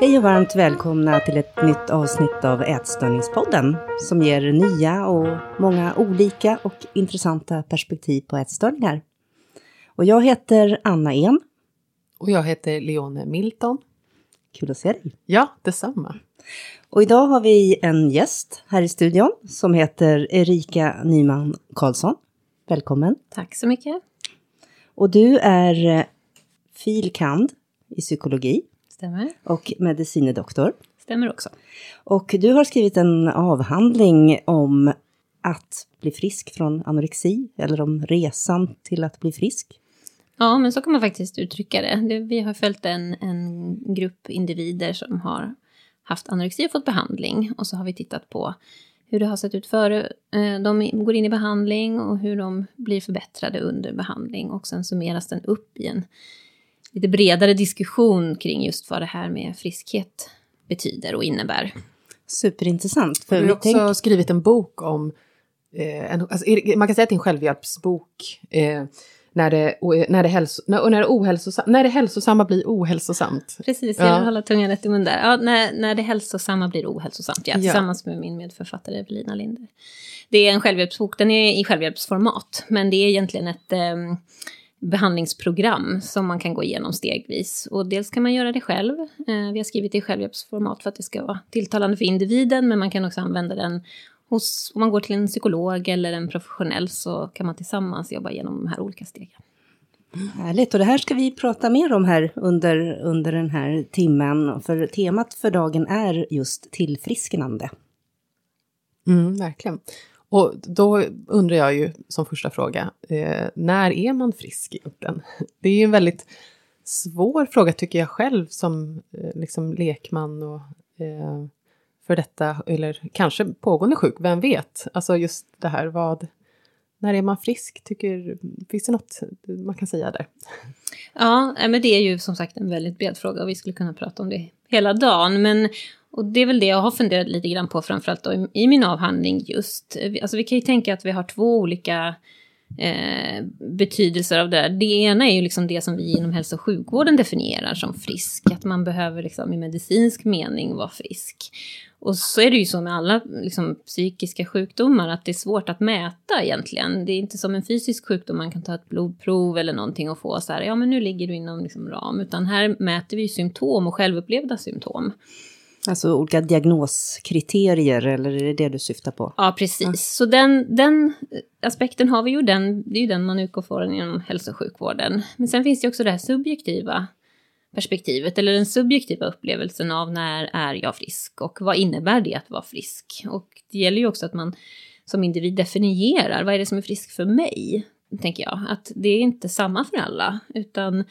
Hej och varmt välkomna till ett nytt avsnitt av Ätstörningspodden som ger nya och många olika och intressanta perspektiv på ätstörningar. Och jag heter Anna En. Och jag heter Leone Milton. Kul att se dig. Ja, detsamma. Och idag har vi en gäst här i studion som heter Erika Nyman Karlsson. Välkommen. Tack så mycket. Och du är filkand i psykologi Stämmer. och medicinedoktor. Stämmer också. Och du har skrivit en avhandling om att bli frisk från anorexi eller om resan till att bli frisk. Ja, men så kan man faktiskt uttrycka det. vi har följt en, en grupp individer som har haft anorexi och fått behandling. Och så har vi tittat på hur det har sett ut före eh, de går in i behandling och hur de blir förbättrade under behandling. Och sen summeras den upp i en lite bredare diskussion kring just vad det här med friskhet betyder och innebär. Superintressant. För Du har också tänk, skrivit en bok om, eh, en, alltså, man kan säga att det är en självhjälpsbok. Eh, när det, o- när, det hälso, när, och när, det ohälsosam, när det hälsosamma blir ohälsosamt. Precis, Ja. jag vill hålla tungan rätt i mun där. Ja, när, när det hälsosamma blir ohälsosamt, ja, Ja. tillsammans med min medförfattare Evelina Linder. Det är en självhjälpsbok, den är i självhjälpsformat, men det är egentligen ett eh, behandlingsprogram som man kan gå igenom stegvis. Och dels kan man göra det själv. Eh, vi har skrivit det i självhjälpsformat för att det ska vara tilltalande för individen, men man kan också använda den hos, om man går till en psykolog eller en professionell så kan man tillsammans jobba igenom de här olika stegen. härligt. Och det här ska vi prata mer om här under, under den här timmen. För temat för dagen är just tillfrisknande. Mm, verkligen. Och då undrar jag ju som första fråga, eh, när är man frisk egentligen? Det är ju en väldigt svår fråga tycker jag själv som eh, liksom lekman och eh, för detta, eller kanske pågående sjuk, vem vet? Alltså just det här, vad, när är man frisk? Tycker, finns det något man kan säga där? Ja, men det är ju som sagt en väldigt bred fråga och vi skulle kunna prata om det hela dagen. Men, och det är väl det jag har funderat lite grann på framförallt då, i, i min avhandling just. Alltså vi kan ju tänka att vi har två olika eh, betydelser av det där. Det ena är ju liksom det som vi inom hälso och sjukvården definierar som frisk. Att man behöver liksom i medicinsk mening vara frisk. Och så är det ju så med alla liksom, psykiska sjukdomar att det är svårt att mäta egentligen. Det är inte som en fysisk sjukdom man kan ta ett blodprov eller någonting och få så här, ja men nu ligger du inom liksom, ram. Utan här mäter vi ju symptom och självupplevda symptom. Alltså olika diagnoskriterier, eller är det det du syftar på? Ja, precis. Så den, den aspekten har vi ju, den, det är ju den man utgår från inom hälso och sjukvården. Men sen finns det också det här subjektiva perspektivet, eller den subjektiva upplevelsen av när är jag frisk och vad innebär det att vara frisk? Och det gäller ju också att man som individ definierar, vad är det som är frisk för mig? Tänker jag, att det är inte samma för alla, utan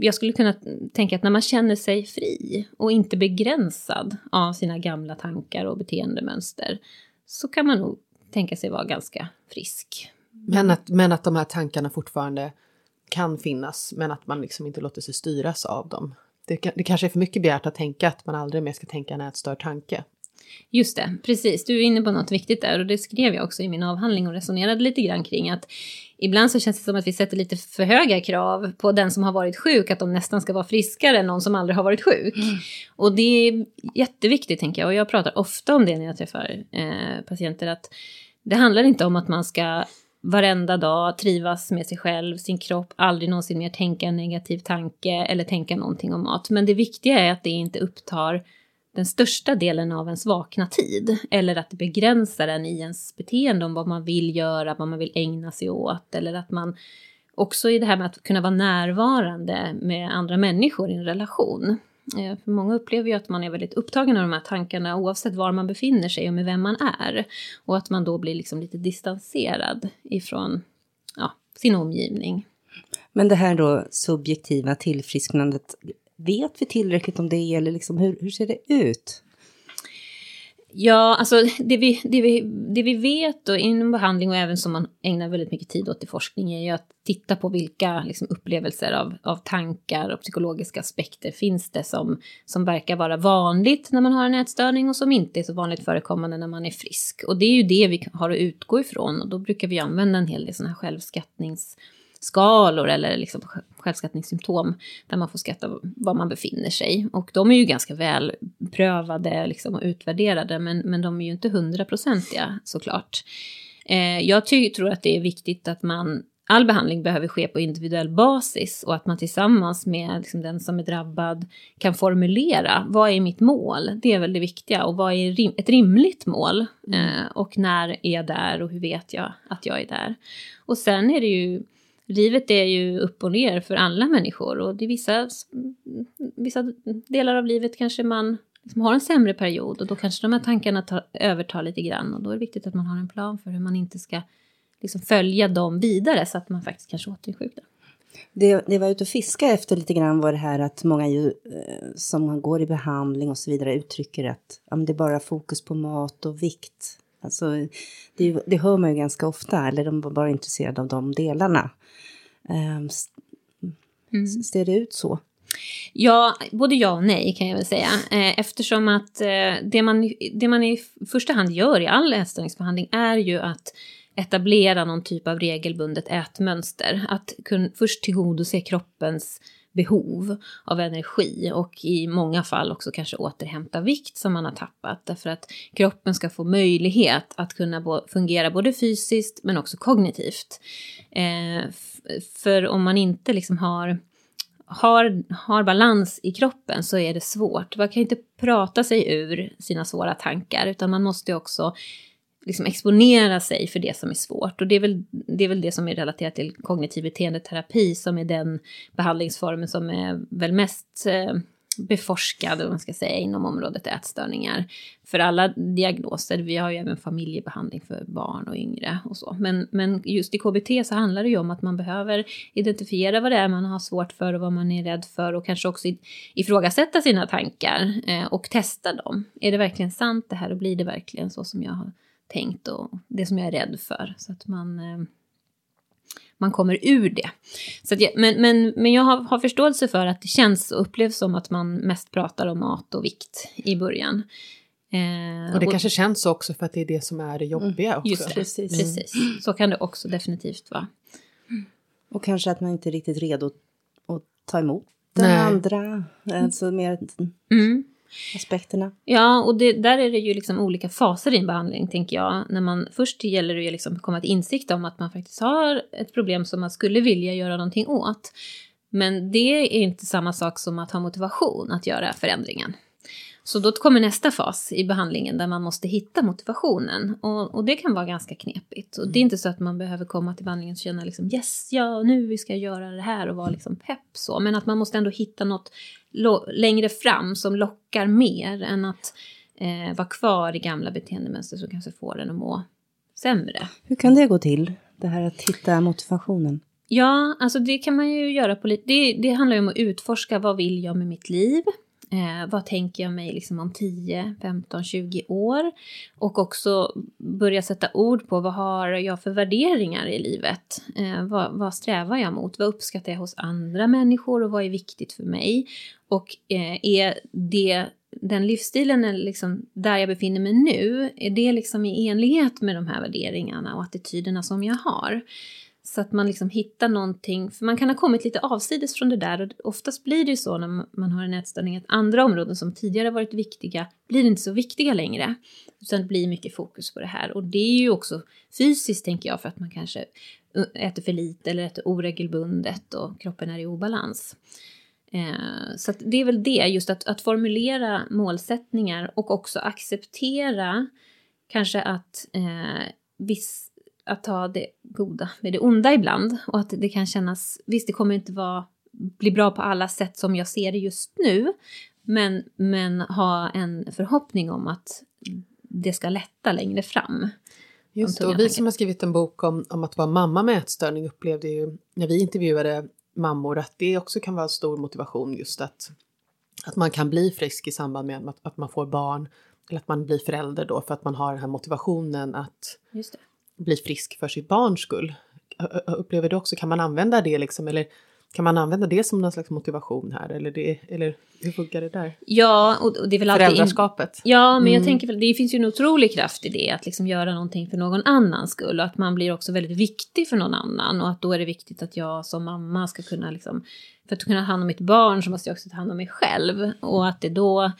jag skulle kunna tänka att när man känner sig fri och inte begränsad av sina gamla tankar och beteendemönster så kan man nog tänka sig vara ganska frisk. Men att, men att de här tankarna fortfarande kan finnas, men att man liksom inte låter sig styras av dem. Det, det kanske är för mycket begärt att tänka att man aldrig mer ska tänka en ätstörd tanke. Just det, precis. Du är inne på något viktigt där och det skrev jag också i min avhandling och resonerade lite grann kring att ibland så känns det som att vi sätter lite för höga krav på den som har varit sjuk, att de nästan ska vara friskare än någon som aldrig har varit sjuk. Och det är jätteviktigt tänker jag och jag pratar ofta om det när jag träffar eh, patienter att det handlar inte om att man ska varenda dag trivas med sig själv, sin kropp, aldrig någonsin mer tänka en negativ tanke eller tänka någonting om mat. Men det viktiga är att det inte upptar den största delen av ens vakna tid. Eller att det begränsar en i ens beteende om vad man vill göra, vad man vill ägna sig åt. Eller att man också i det här med att kunna vara närvarande med andra människor i en relation. Eh, för många upplever ju att man är väldigt upptagen av de här tankarna oavsett var man befinner sig och med vem man är. Och att man då blir liksom lite distanserad ifrån ja, sin omgivning. Men det här då subjektiva tillfrisknandet, vet vi tillräckligt om det eller liksom hur, hur ser det ut? Ja, alltså det vi, det, vi, det vi vet då, inom behandling och även som man ägnar väldigt mycket tid åt i forskning är ju att titta på vilka liksom, upplevelser av, av tankar och psykologiska aspekter finns det som, som verkar vara vanligt när man har en ätstörning och som inte är så vanligt förekommande när man är frisk. Och det är ju det vi har att utgå ifrån och då brukar vi använda en hel del sådana här självskattnings skalor eller liksom självskattningssymptom där man får skatta var man befinner sig. Och de är ju ganska väl prövade liksom, och utvärderade men, men de är ju inte hundraprocentiga såklart. Eh, jag tror att det är viktigt att man all behandling behöver ske på individuell basis och att man tillsammans med liksom den som är drabbad kan formulera vad är mitt mål? Det är väl det viktiga och vad är rim ett rimligt mål? Eh, och när är jag där och hur vet jag att jag är där? Och sen är det ju Livet är ju upp och ner för alla människor och det är vissa, vissa delar av livet kanske man liksom har en sämre period och då kanske de här tankarna tar, övertar lite grann och då är det viktigt att man har en plan för hur man inte ska liksom följa dem vidare så att man faktiskt kanske återinsjuknar. Det, det var ute och fiska efter lite grann var det här att många ju, eh, som går i behandling och så vidare uttrycker att ja, det är bara fokus på mat och vikt. Alltså, det, det hör man ju ganska ofta, eller de var bara intresserade av de delarna. Um, mm. Ser det ut så? Ja, både ja och nej kan jag väl säga. Eh, eftersom att eh, det man, det man i första hand gör i all ätstörningsbehandling är ju att etablera någon typ av regelbundet ätmönster. Att kun, först tillgodose kroppens behov av energi och i många fall också kanske återhämta vikt som man har tappat. Därför att kroppen ska få möjlighet att kunna fungera både fysiskt men också kognitivt. Eh, för om man inte liksom har har, har balans i kroppen så är det svårt. Man kan inte prata sig ur sina svåra tankar utan man måste också liksom exponera sig för det som är svårt. Och det är väl det, är väl det som är relaterat till kognitiv beteendeterapi som är den behandlingsformen som är väl mest eh, beforskad om man ska säga, inom området ätstörningar. För alla diagnoser, vi har ju även familjebehandling för barn och yngre och så. Men, men just i KBT så handlar det ju om att man behöver identifiera vad det är man har svårt för och vad man är rädd för och kanske också ifrågasätta sina tankar eh, och testa dem. Är det verkligen sant det här och blir det verkligen så som jag har tänkt och det som jag är rädd för. Så att man, eh, man kommer ur det. Så jag, men, men, men jag har, har förståelse för att det känns och upplevs som att man mest pratar om mat och vikt i början. Eh, och det och, kanske känns så också för att det är det som är det jobbiga mm, också. Just det, precis. Mm. precis. Så kan det också definitivt vara. Och kanske att man inte är riktigt redo att ta emot den Nej. andra. Alltså mer... Mm aspekterna. Ja, och det, där är det ju liksom olika faser i en behandling, tänker jag. När man, först gäller det ju liksom att komma till insikt om att man faktiskt har ett problem som man skulle vilja göra någonting åt. Men det är inte samma sak som att ha motivation att göra förändringen. Så då kommer nästa fas i behandlingen där man måste hitta motivationen. Och, och det kan vara ganska knepigt. Och det är inte så att man behöver komma till behandlingen och känna liksom yes, ja, nu ska göra det här och vara liksom pepp så. Men att man måste ändå hitta något längre fram som lockar mer än att eh, vara kvar i gamla beteendemönster som kanske får en att må sämre. Hur kan det gå till? Det här att hitta motivationen? Ja, alltså det kan man ju göra på lite... Det, det handlar ju om att utforska vad vill jag med mitt liv? Eh, vad tänker jag mig liksom om 10, 15, 20 år? Och också börja sätta ord på vad har jag för värderingar i livet? Eh, vad, vad, strävar jag mot? Vad uppskattar jag hos andra människor och vad är viktigt för mig? Och eh, är det den livsstilen är liksom där jag befinner mig nu, är det liksom i enlighet med de här värderingarna och attityderna som jag har? Så att man liksom hittar någonting, för man kan ha kommit lite avsides från det där och oftast blir det ju så när man har en ätstörning att andra områden som tidigare varit viktiga blir inte så viktiga längre. Utan det blir mycket fokus på det här och det är ju också fysiskt tänker jag för att man kanske äter för lite eller äter oregelbundet och kroppen är i obalans. Eh, så det är väl det, just att, att formulera målsättningar och också acceptera kanske att eh, viss att ta det goda med det onda ibland. Och att det kan kännas, visst det kommer inte vara, bli bra på alla sätt som jag ser det just nu. Men, men ha en förhoppning om att det ska lätta längre fram. Just det, och vi som har skrivit en bok om, om att vara mamma med ätstörning upplevde ju när vi intervjuade mammor att det också kan vara stor motivation just att, att man kan bli frisk i samband med att, att man får barn. Eller att man blir förälder då för att man har den här motivationen att Just det bli frisk för sitt barns skull. Upplever du också, kan man använda det liksom, eller kan man använda det som någon slags motivation här eller, det, eller hur funkar det där? Ja, och, det är väl alltid... Föräldraskapet? Ja, men jag mm. tänker väl, det finns ju en otrolig kraft i det, att liksom göra någonting för någon annans skull och att man blir också väldigt viktig för någon annan och att då är det viktigt att jag som mamma ska kunna liksom, för att kunna ta hand om mitt barn så måste jag också ta hand om mig själv och att det då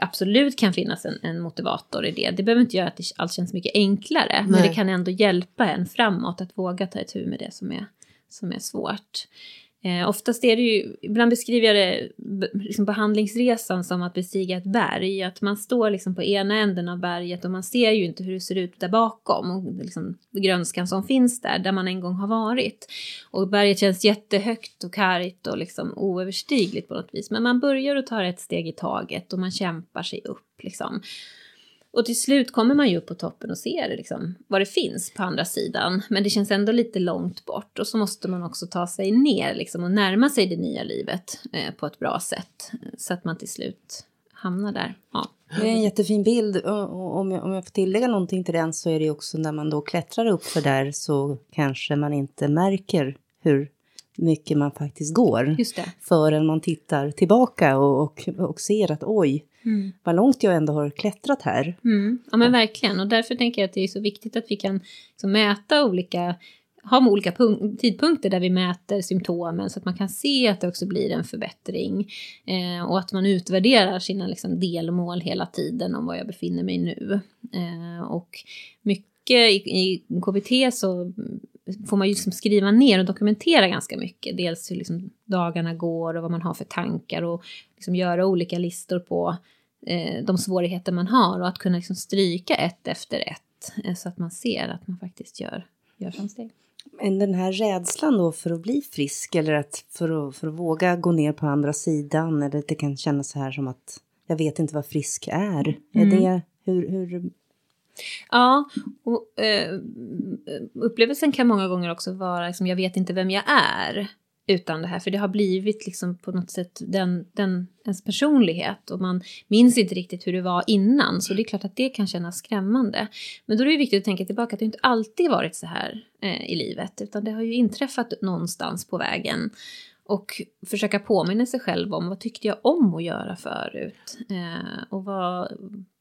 absolut kan finnas en, en motivator i det. Det behöver inte göra att allt känns mycket enklare, Nej. men det kan ändå hjälpa en framåt att våga ta itu med det som är, som är svårt. Eh, oftast är det ju, ibland beskriver jag det, liksom behandlingsresan som att bestiga ett berg. Att man står liksom på ena änden av berget och man ser ju inte hur det ser ut där bakom. Och liksom grönskan som finns där, där man en gång har varit. Och berget känns jättehögt och kargt och liksom oöverstigligt på något vis. Men man börjar och tar ett steg i taget och man kämpar sig upp liksom. Och till slut kommer man ju upp på toppen och ser liksom, vad det finns på andra sidan. Men det känns ändå lite långt bort. Och så måste man också ta sig ner liksom, och närma sig det nya livet eh, på ett bra sätt. Så att man till slut hamnar där. Ja. Det är en jättefin bild. Och om jag, om jag får tillägga någonting till den så är det också när man då klättrar upp för där så kanske man inte märker hur mycket man faktiskt går. Just det. Förrän man tittar tillbaka och, och, och ser att oj, Mm. Vad långt jag ändå har klättrat här. Mm. Ja men verkligen och därför tänker jag att det är så viktigt att vi kan liksom mäta olika ha olika tidpunkter där vi mäter symptomen så att man kan se att det också blir en förbättring. Eh, och att man utvärderar sina liksom, delmål hela tiden om var jag befinner mig nu. Eh, och mycket i, i KBT så får man ju liksom skriva ner och dokumentera ganska mycket. Dels hur liksom dagarna går och vad man har för tankar och liksom göra olika listor på eh, de svårigheter man har och att kunna liksom stryka ett efter ett eh, så att man ser att man faktiskt gör, gör framsteg. Men den här rädslan då för att bli frisk eller att för, att för att våga gå ner på andra sidan eller det kan kännas så här som att jag vet inte vad frisk är. Mm. Är det hur, hur Ja, och eh, upplevelsen kan många gånger också vara liksom, jag vet inte vem jag är utan det här. För det har blivit liksom på något sätt den, den, ens personlighet och man minns inte riktigt hur det var innan. Så det är klart att det kan kännas skrämmande. Men då är det viktigt att tänka tillbaka att det inte alltid varit så här eh, i livet. Utan det har ju inträffat någonstans på vägen. Och försöka påminna sig själv om vad tyckte jag om att göra förut? Eh, och vad,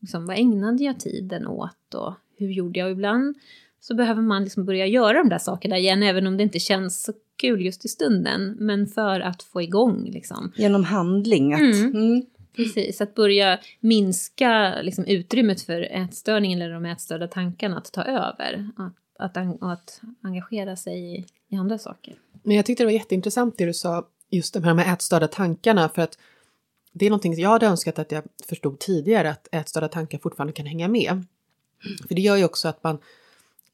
liksom, vad ägnade jag tiden åt? Och hur gjorde jag? ibland så behöver man liksom börja göra de där sakerna igen, även om det inte känns så kul just i stunden. Men för att få igång liksom. Genom handling? Att, mm. Mm. Precis, att börja minska liksom, utrymmet för ätstörningen eller de ätstörda tankarna att ta över. Att, att, att engagera sig i, i andra saker. Men jag tyckte det var jätteintressant det du sa, just de här med ätstörda tankarna, för att det är någonting jag hade önskat att jag förstod tidigare, att ätstörda tankar fortfarande kan hänga med. Mm. För det gör ju också att man,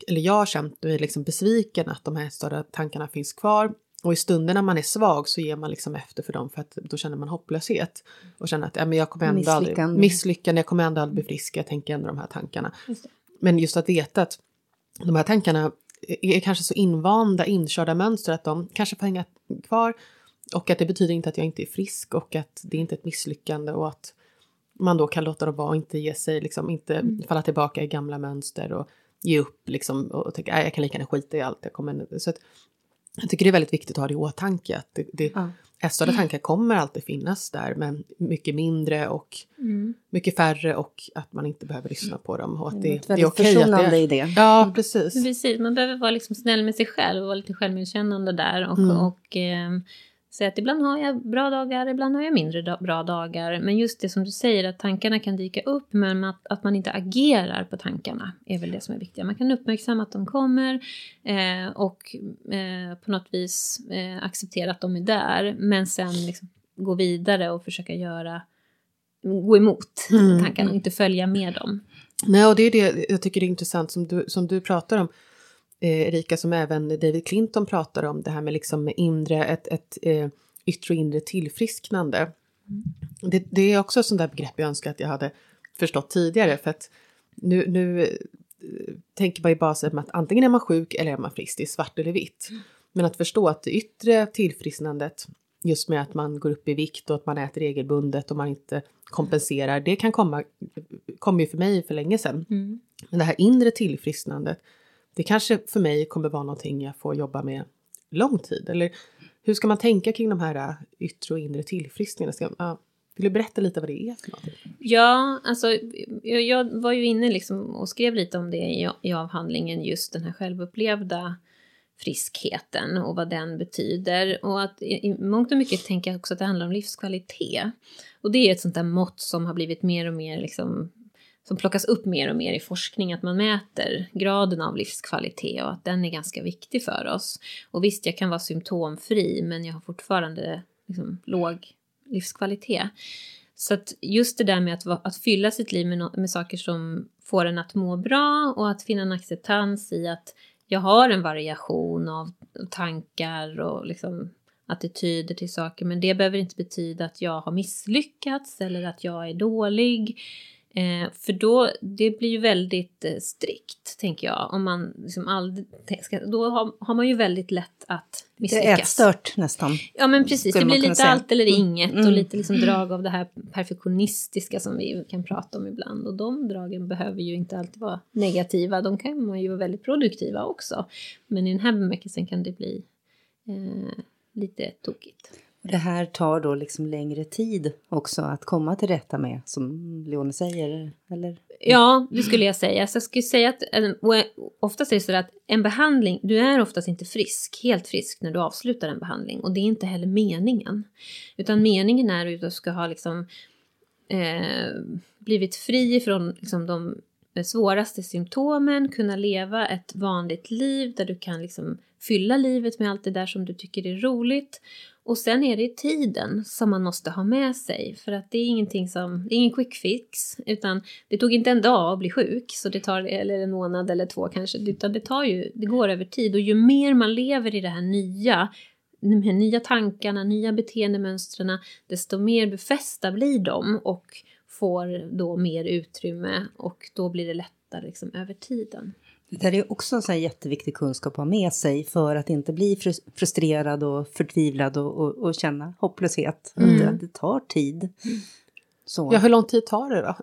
eller jag har känt mig liksom besviken att de här ätstörda tankarna finns kvar. Och i stunder när man är svag så ger man liksom efter för dem för att då känner man hopplöshet. Och känner att ja, men jag kommer ändå misslyckande. aldrig, misslyckande, jag kommer ändå aldrig bli frisk, jag tänker ändå de här tankarna. Just men just att veta att de här tankarna är kanske så invanda, inkörda mönster att de kanske får hänga kvar. Och att det betyder inte att jag inte är frisk och att det inte är ett misslyckande och att man då kan låta dem vara och inte ge sig, liksom inte mm. falla tillbaka i gamla mönster och ge upp liksom och, och tänka jag kan lika gärna skita i allt. Jag, kommer, så att, jag tycker det är väldigt viktigt att ha det i åtanke att det, det, ja. Ätstörda tankar kommer alltid finnas där men mycket mindre och mm. mycket färre och att man inte behöver lyssna på dem. Och att det, det är okej att det är... i det. Ja, precis. precis. Man behöver vara liksom snäll med sig själv och vara lite självmedkännande där. Och, mm. och eh, säga att ibland har jag bra dagar, ibland har jag mindre bra dagar. Men just det som du säger, att tankarna kan dyka upp men att, att man inte agerar på tankarna är väl det som är viktigt. Man kan uppmärksamma att de kommer eh, och eh, på något vis eh, acceptera att de är där. Men sen liksom gå vidare och försöka göra, gå emot mm. tankarna och inte följa med dem. Nej, och det är det jag tycker är intressant som du, som du pratar om eh, Erika, som även David Clinton pratar om, det här med liksom inre, ett, ett eh, yttre och inre tillfrisknande. Mm. Det, det, är också ett sånt där begrepp jag önskar att jag hade förstått tidigare, för att nu, nu eh, tänker man ju bara sig att antingen är man sjuk eller är man frisk, det är svart eller vitt. Mm. Men att förstå att det yttre tillfrisknandet, just med att man går upp i vikt och att man äter regelbundet och man inte kompenserar, det kan komma, kom ju för mig för länge sedan. Mm. Men det här inre tillfrisknandet, det kanske för mig kommer vara någonting jag får jobba med lång tid. Eller hur, ska man tänka kring de här äh, yttre och inre tillfriskningarna? Vill du berätta lite vad det är för? Ja, alltså jag, jag var ju inne liksom och skrev lite om det i, i avhandlingen, just den här självupplevda friskheten och vad den betyder. Och att i, i mångt och mycket tänker jag också att det handlar om livskvalitet. Och det är ett sånt där mått som har blivit mer och mer liksom som plockas upp mer och mer i forskning, att man mäter graden av livskvalitet och att den är ganska viktig för oss. Och visst, jag kan vara symptomfri, men jag har fortfarande liksom, låg livskvalitet. Så att just det där med att, att fylla sitt liv med, med saker som får en att må bra och att finna en acceptans i att jag har en variation av tankar och liksom attityder till saker, men det behöver inte betyda att jag har misslyckats eller att jag är dålig. Eh, för då, det blir ju väldigt eh, strikt, tänker jag. Om man liksom aldrig, då har, har, man ju väldigt lätt att misslyckas. Det är ätstört nästan. Ja men precis, det blir lite säga. allt eller mm. inget mm. och lite liksom drag av det här perfektionistiska som vi kan prata om ibland. Och de dragen behöver ju inte alltid vara negativa, de kan man ju vara väldigt produktiva också. Men i den här bemärkelsen kan det bli eh, lite tokigt. Det här tar då liksom längre tid också att komma till rätta med, som Leone säger, eller? Ja, det skulle jag säga. Så jag skulle säga att eh, oftast är det så att en behandling, du är oftast inte frisk, helt frisk när du avslutar en behandling och det är inte heller meningen. Utan meningen är att du ska ha liksom eh, blivit fri från liksom de svåraste symptomen, kunna leva ett vanligt liv där du kan liksom fylla livet med allt det där som du tycker är roligt och sen är det tiden som man måste ha med sig för att det är ingenting som, det är ingen quick fix utan det tog inte en dag att bli sjuk så det tar, eller en månad eller två kanske, utan det tar ju, det går över tid och ju mer man lever i det här nya, de här nya tankarna, nya beteendemönstren, desto mer befästa blir de och får då mer utrymme och då blir det lättare liksom över tiden. Det här är också en sån jätteviktig kunskap att ha med sig för att inte bli frustrerad och förtvivlad och, och, och känna hopplöshet. Mm. Det, det, tar tid. Så. Ja, hur lång tid tar det då?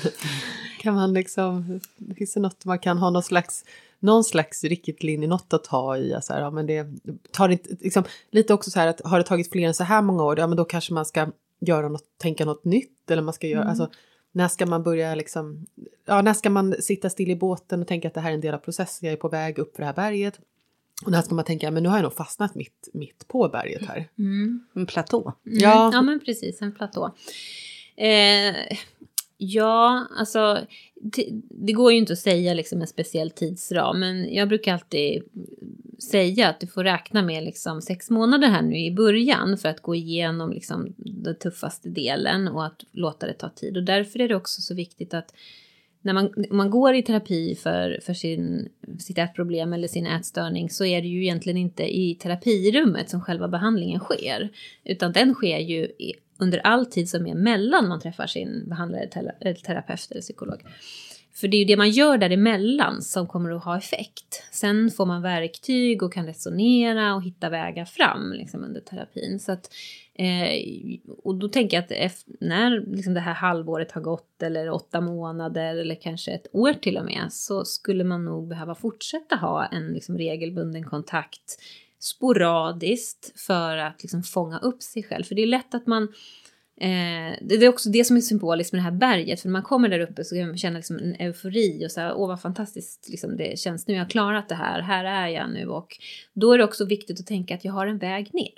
kan man liksom, finns det något man kan ha någon slags, någon slags riktlinje, något att ta i? Så här, ja, men det tar inte, liksom, lite också så här att har det tagit fler än så här många år, ja men då kanske man ska göra något, tänka något nytt eller man ska göra, mm. alltså när ska man börja liksom, ja när ska man sitta still i båten och tänka att det här är en del av processen, jag är på väg upp för det här berget. Och när ska man tänka, men nu har jag nog fastnat mitt, mitt på berget här. Mm. En platå. Mm. Ja. ja men precis, en platå. Eh, ja, alltså det, går ju inte att säga liksom en speciell tidsram, men jag brukar alltid säga att du får räkna med liksom sex månader här nu i början för att gå igenom liksom den tuffaste delen och att låta det ta tid. Och därför är det också så viktigt att när man, man går i terapi för, för sin, sitt ätproblem eller sin ätstörning så är det ju egentligen inte i terapirummet som själva behandlingen sker. Utan den sker ju i, under all tid som är mellan man träffar sin behandlare, eh, terapeut eller psykolog. För det är ju det man gör däremellan som kommer att ha effekt. Sen får man verktyg och kan resonera och hitta vägar fram liksom, under terapin. Så att, eh, och då tänker jag att när liksom, det här halvåret har gått eller åtta månader eller kanske ett år till och med så skulle man nog behöva fortsätta ha en liksom, regelbunden kontakt sporadiskt för att liksom, fånga upp sig själv. För det är lätt att man Eh, det är också det som är symboliskt med det här berget, för när man kommer där uppe så kan man känna liksom en eufori och så här, åh vad fantastiskt liksom det känns, nu har jag klarat det här, här är jag nu och då är det också viktigt att tänka att jag har en väg ner.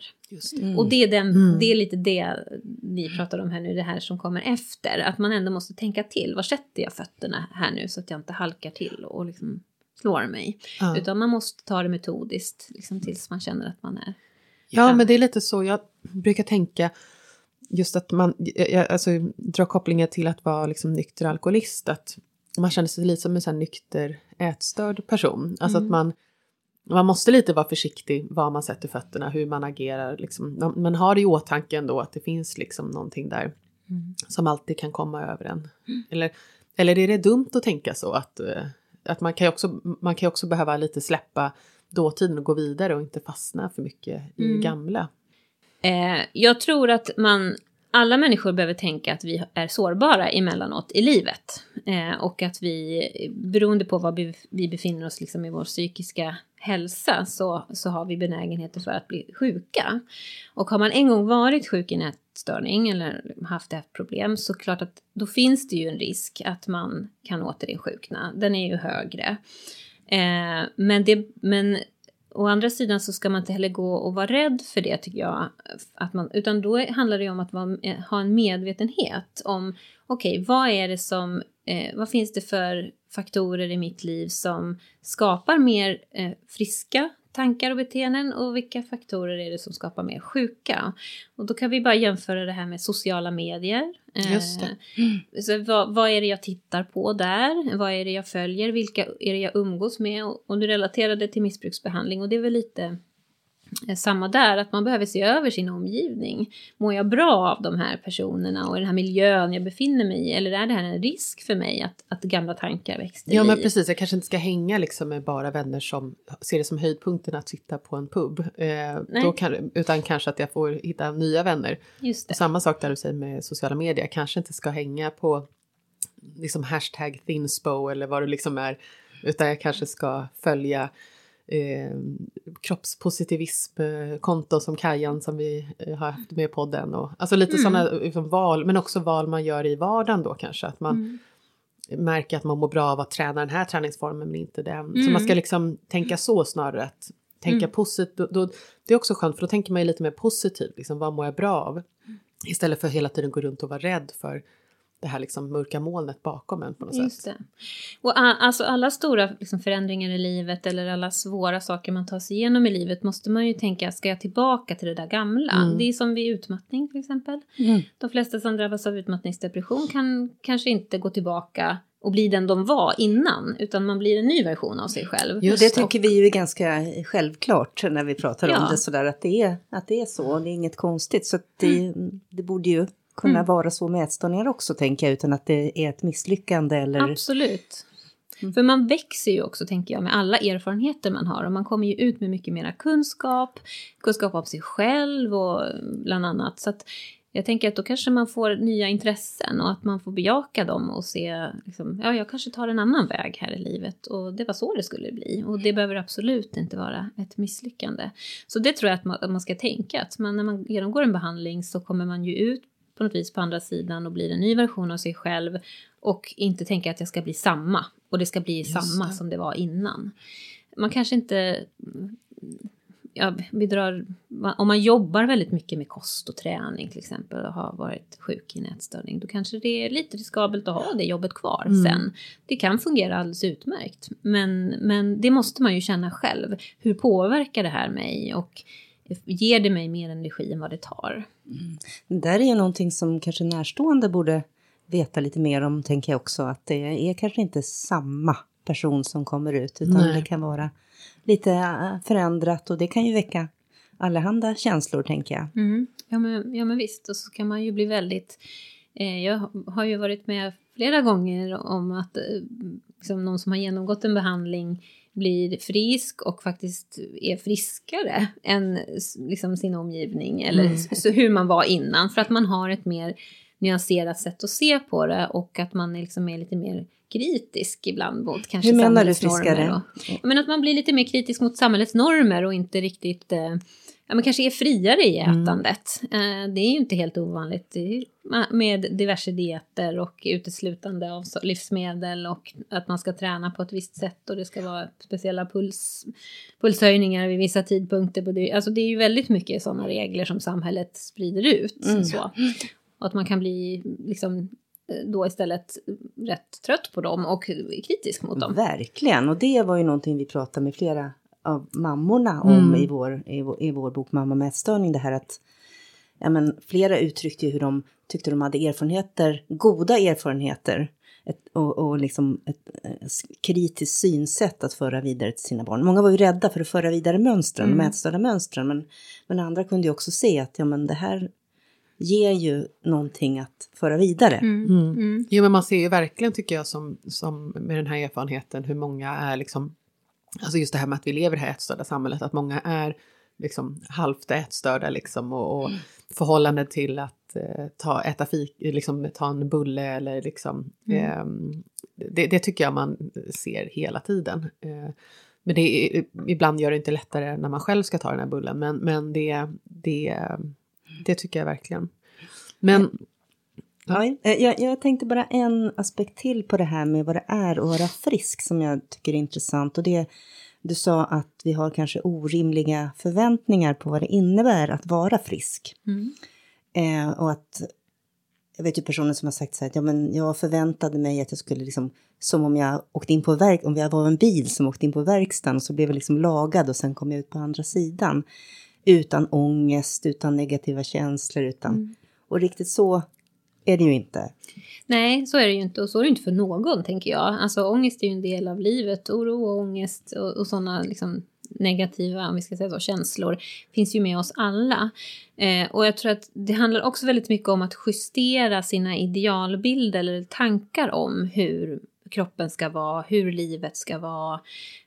Mm. Och det är, den, mm. det är lite det ni pratar om här nu, det här som kommer efter, att man ändå måste tänka till, var sätter jag fötterna här nu så att jag inte halkar till och liksom slår mig. Ja. Utan man måste ta det metodiskt liksom, tills man känner att man är Ja, men det är lite så jag brukar tänka just att man jag, alltså, drar kopplingar till att vara liksom, nykter alkoholist. Att man känner sig lite som en sån nykter ätstörd person. Alltså mm. att man, man måste lite vara försiktig var man sätter fötterna, hur man agerar. Liksom. Man, har i åtanke ändå att det finns liksom någonting där mm. som alltid kan komma över en. Eller, eller är det dumt att tänka så att, eh, att man, kan också, man kan också behöva lite släppa dåtiden och gå vidare och inte fastna för mycket i mm. gamla. Eh, jag tror att man alla människor behöver tänka att vi är sårbara emellanåt i livet. Eh, och att vi, beroende på var vi befinner oss liksom i vår psykiska hälsa, så, så har vi benägenheter för att bli sjuka. Och har man en gång varit sjuk i en ätstörning eller haft ätproblem problem så klart att då finns det ju en risk att man kan återinsjukna. Den är ju högre. Eh, men, det, men å andra sidan så ska man inte heller gå och vara rädd för det tycker jag. Att man, utan då handlar det om att vara, eh, ha en medvetenhet om okej, okay, vad är det som, eh, vad finns det för faktorer i mitt liv som skapar mer eh, friska tankar och beteenden och vilka faktorer är det som skapar mer sjuka? Och då kan vi bara jämföra det här med sociala medier. Just det. Mm. Så vad, vad, är det jag tittar på där? Vad är det jag följer? Vilka är det jag umgås med? Och, och du relaterade till missbruksbehandling och det är väl lite Eh, samma där, att man behöver se över sin omgivning. Mår jag bra av de här personerna och den här miljön jag befinner mig i? Eller är det här en risk för mig att, att gamla tankar till Ja men precis, jag kanske inte ska hänga liksom med bara vänner som ser det som höjdpunkten att sitta på en pub. Eh, då kan, utan kanske att jag får hitta nya vänner. Just det. Och samma sak där du säger med sociala medier, kanske inte ska hänga på liksom hashtag thinspo eller vad det liksom är. Utan jag kanske ska följa eh, kroppspositivism-konton som Kajan som vi eh, har haft med podden. Och, alltså lite mm. sådana liksom, val, men också val man gör i vardagen då kanske. Att man mm. märker att man mår bra av att träna den här träningsformen men inte den. Mm. Så man ska mm. liksom tänka så snarare. Att tänka mm. positivt. Då, då, det är också skönt för då tänker man ju lite mer positivt. Liksom, vad mår jag bra av? Istället för att hela tiden gå runt och vara rädd för det här liksom mörka molnet bakom en på något Just sätt. Det. Och alltså alla stora liksom förändringar i livet eller alla svåra saker man tar sig igenom i livet måste man ju tänka, ska jag tillbaka till det där gamla? Mm. Det är som vid utmattning till exempel. Mm. De flesta som drabbas av utmattningsdepression kan kanske inte gå tillbaka och bli den de var innan, utan man blir en ny version av sig själv. Just det tycker vi ju är ganska självklart när vi pratar ja. om det sådär, att det är, att det är så, det är inget konstigt. Så det, mm. det borde ju kunna mm. vara så med ätstörningar också, tänker jag, utan att det är ett misslyckande eller... Absolut. Mm. För man växer ju också, tänker jag, med alla erfarenheter man har. Och man kommer ju ut med mycket mera kunskap, kunskap om sig själv och bland annat. Så att jag tänker att då kanske man får nya intressen och att man får bejaka dem och se, liksom, ja, jag kanske tar en annan väg här i livet. Och det var så det skulle bli. Och det behöver absolut inte vara ett misslyckande. Så det tror jag att man, att man ska tänka, att man, när man genomgår en behandling så kommer man ju ut på något vis på andra sidan och blir en ny version av sig själv och inte tänka att jag ska bli samma och det ska bli Just samma det. som det var innan. Man kanske inte ja, vi drar, om man jobbar väldigt mycket med kost och träning till exempel och har varit sjuk i en ätstörning, då kanske det är lite riskabelt att ha det jobbet kvar mm. sen. Det kan fungera alldeles utmärkt, men, men det måste man ju känna själv. Hur påverkar det här mig? Och ger det mig mer energi än vad det tar. Mm. Det där är ju någonting som kanske närstående borde veta lite mer om, tänker jag också, att det är kanske inte samma person som kommer ut, utan Nej. det kan vara lite äh, förändrat och det kan ju väcka allehanda känslor, tänker jag. Mm. Ja, men, ja, men visst, och så kan man ju bli väldigt... Eh, jag har ju varit med flera gånger om att eh, liksom någon som har genomgått en behandling blir frisk och faktiskt är friskare än liksom, sin omgivning eller mm. så hur man var innan för att man har ett mer nyanserat sätt att se på det och att man liksom är lite mer kritisk ibland mot kanske Hur menar du friskare? Och, men att man blir lite mer kritisk mot samhällets normer och inte riktigt eh, ja, men kanske är friare i mm. ätandet. Mm. det är ju inte helt ovanligt med diverse dieter och uteslutande av livsmedel och att man ska träna på ett visst sätt och det ska vara speciella puls, pulshöjningar vid vissa tidpunkter. På det. Alltså det är ju väldigt mycket sådana regler som samhället sprider ut. Mm. Så. Och att man kan bli liksom eh, då istället rätt trött på dem och kritisk mot dem. Verkligen, och det var ju någonting vi pratade med flera av mammorna om mm. i, vår, i, vår, i vår bok Mamma med ätstörning. Det här att ja, men, flera uttryckte hur de tyckte de hade erfarenheter, goda erfarenheter ett, och, och liksom ett, ett, kritiskt synsätt att föra vidare till sina barn. Många var ju rädda för att föra vidare mönstren, mm. de ätstörda mönstren, men, men andra kunde ju också se att ja, men det här ger ju någonting att föra vidare. Mm. Mm. Mm. Jo, men man ser ju verkligen, tycker jag, som, som med den här erfarenheten, hur många är liksom Alltså just det här med att vi lever i det här ätstörda samhället, att många är liksom halvt ätstörda liksom och, och mm. förhållande till att eh, ta, äta fik, liksom, ta en bulle eller liksom... Mm. Eh, det, det, tycker jag man ser hela tiden. Eh, men det är, ibland gör det inte lättare när man själv ska ta den här bullen, men, men det, det, det tycker jag verkligen. Men... Ja, eh, jag, jag tänkte bara en aspekt till på det här med vad det är att vara frisk som jag tycker är intressant. Och det, du sa att vi har kanske orimliga förväntningar på vad det innebär att vara frisk. Mm. Eh, och att jag vet ju personer som har sagt så här, ja men jag förväntade mig att jag skulle liksom, som om jag åkte in på verk, om jag var en bil som åkte in på verkstaden och så blev jag liksom lagad och sen kom jag ut på andra sidan. Utan ångest, utan negativa känslor, utan, mm. och riktigt så är det ju inte. Nej, så är det ju inte och så är det inte för någon tänker jag. Alltså ångest är ju en del av livet, oro och ångest och, och sådana liksom negativa, om vi ska säga så, känslor finns ju med oss alla. Eh, och jag tror att det handlar också väldigt mycket om att justera sina idealbilder eller tankar om hur kroppen ska vara, hur livet ska vara.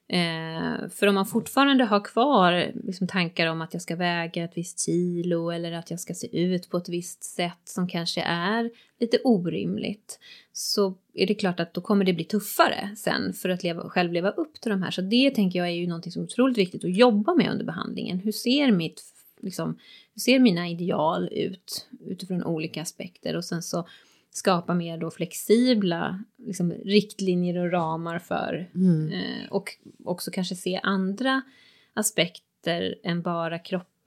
Eh, för om man fortfarande har kvar liksom, tankar om att jag ska väga ett visst kilo eller att jag ska se ut på ett visst sätt som kanske är lite orimligt så är det klart att då kommer det bli tuffare sen för att leva, själv leva upp till de här. Så det tänker jag är ju någonting som är otroligt viktigt att jobba med under behandlingen. Hur ser mitt, liksom, hur ser mina ideal ut utifrån olika aspekter och sen så skapa mer då flexibla liksom, riktlinjer och ramar för mm. eh, och också kanske se andra aspekter än bara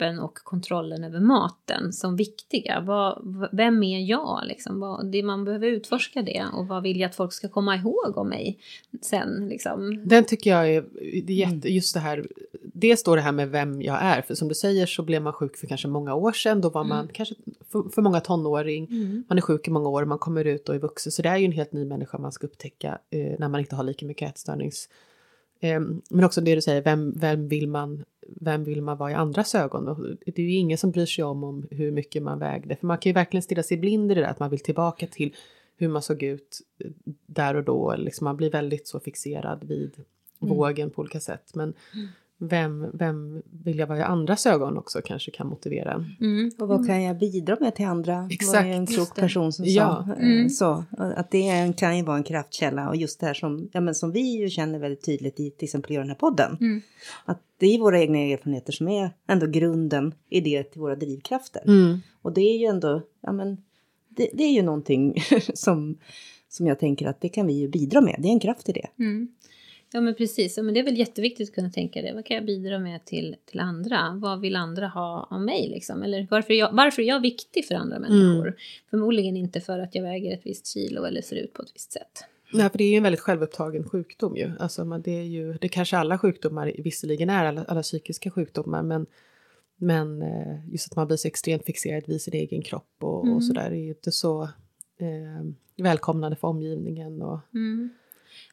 kroppen och kontrollen över maten som viktiga. Vad, vem är jag? Liksom? Vad, det man behöver utforska det och vad vill jag att folk ska komma ihåg om mig sen? Liksom? Den tycker jag är, det är jätte, mm. just det här dels står det här med vem jag är, för som du säger så blev man sjuk för kanske många år sedan, då var man mm. kanske för, för, många tonåring, mm. man är sjuk i många år, man kommer ut och är vuxen, så det är ju en helt ny människa man ska upptäcka eh, när man inte har lika mycket ätstörnings... Eh, men också det du säger, vem, vem, vill man, vem vill man vara i andras ögon? Och det är ju ingen som bryr sig om, om hur mycket man vägde, för man kan ju verkligen stirra sig blind i det där, att man vill tillbaka till hur man såg ut där och då, liksom man blir väldigt så fixerad vid mm. vågen på olika sätt. Men, mm vem, vem vill jag vara i andras ögon också kanske kan motivera. Mm. Och vad kan jag bidra med till andra? Exakt. Var det en klok person som ja. sa. Eh, mm. Så, att det kan ju vara en kraftkälla och just det här som, ja, men som vi ju känner väldigt tydligt i till exempel i den här podden. Mm. Att det är våra egna erfarenheter som är ändå grunden i det till våra drivkrafter. Mm. Och det är ju ändå, ja men det, det är ju någonting som, som jag tänker att det kan vi ju bidra med. Det är en kraft i det. Ja men precis, ja, men det är väl jätteviktigt att kunna tänka det. Vad kan jag bidra med till, till andra? Vad vill andra ha av mig liksom? Eller varför är jag, varför är jag viktig för andra människor? Mm. Förmodligen inte för att jag väger ett visst kilo eller ser ut på ett visst sätt. Nej, för det är ju en väldigt självupptagen sjukdom ju. Alltså, man, det är ju, det kanske alla sjukdomar visserligen är, alla, alla psykiska sjukdomar, men, men eh, just att man blir så extremt fixerad vid sin egen kropp och, mm. och sådär är ju inte så eh, välkomnande för omgivningen. Och, mm.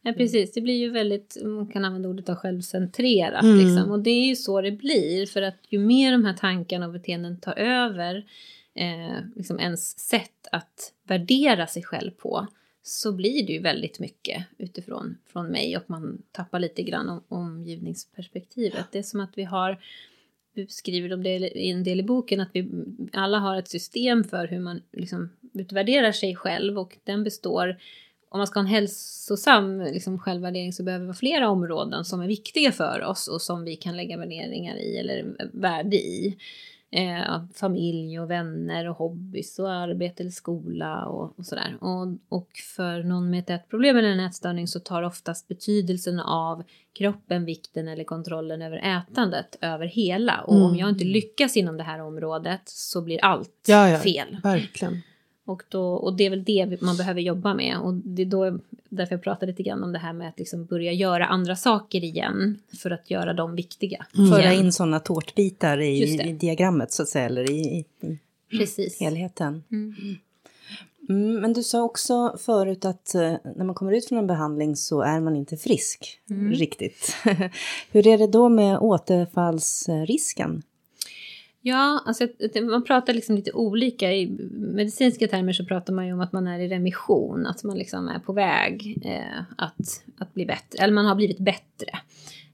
Ja, precis, det blir ju väldigt, man kan använda ordet självcentrerat mm. liksom. Och det är ju så det blir för att ju mer de här tankarna och beteenden tar över eh, liksom ens sätt att värdera sig själv på så blir det ju väldigt mycket utifrån från mig och man tappar lite grann om omgivningsperspektivet. Det är som att vi har du skriver om det i en del i boken att vi alla har ett system för hur man liksom utvärderar sig själv och den består om man ska ha en hälsosam liksom, självvärdering så behöver vi flera områden som är viktiga för oss och som vi kan lägga värderingar i eller värde i. Eh, familj och vänner och hobbys och arbete eller skola och, och sådär. Och, och för någon med ett ätproblem eller en ätstörning så tar oftast betydelsen av kroppen, vikten eller kontrollen över ätandet över hela. Och mm. om jag inte lyckas inom det här området så blir allt ja, ja, fel. Verkligen. Och, då, och det är väl det man behöver jobba med. Och det är då, därför jag pratar lite grann om det här med att liksom börja göra andra saker igen. För att göra dem viktiga. Mm. Föra in sådana tårtbitar i, i, diagrammet så att säga. Eller i, i, Precis. helheten. Mm. Mm, men du sa också förut att eh, när man kommer ut från en behandling så är man inte frisk mm. riktigt. Hur är det då med återfallsrisken? Ja, alltså, man pratar liksom lite olika. I medicinska termer så pratar man ju om att man är i remission, att man liksom är på väg eh, att, att bli bättre, eller man har blivit bättre.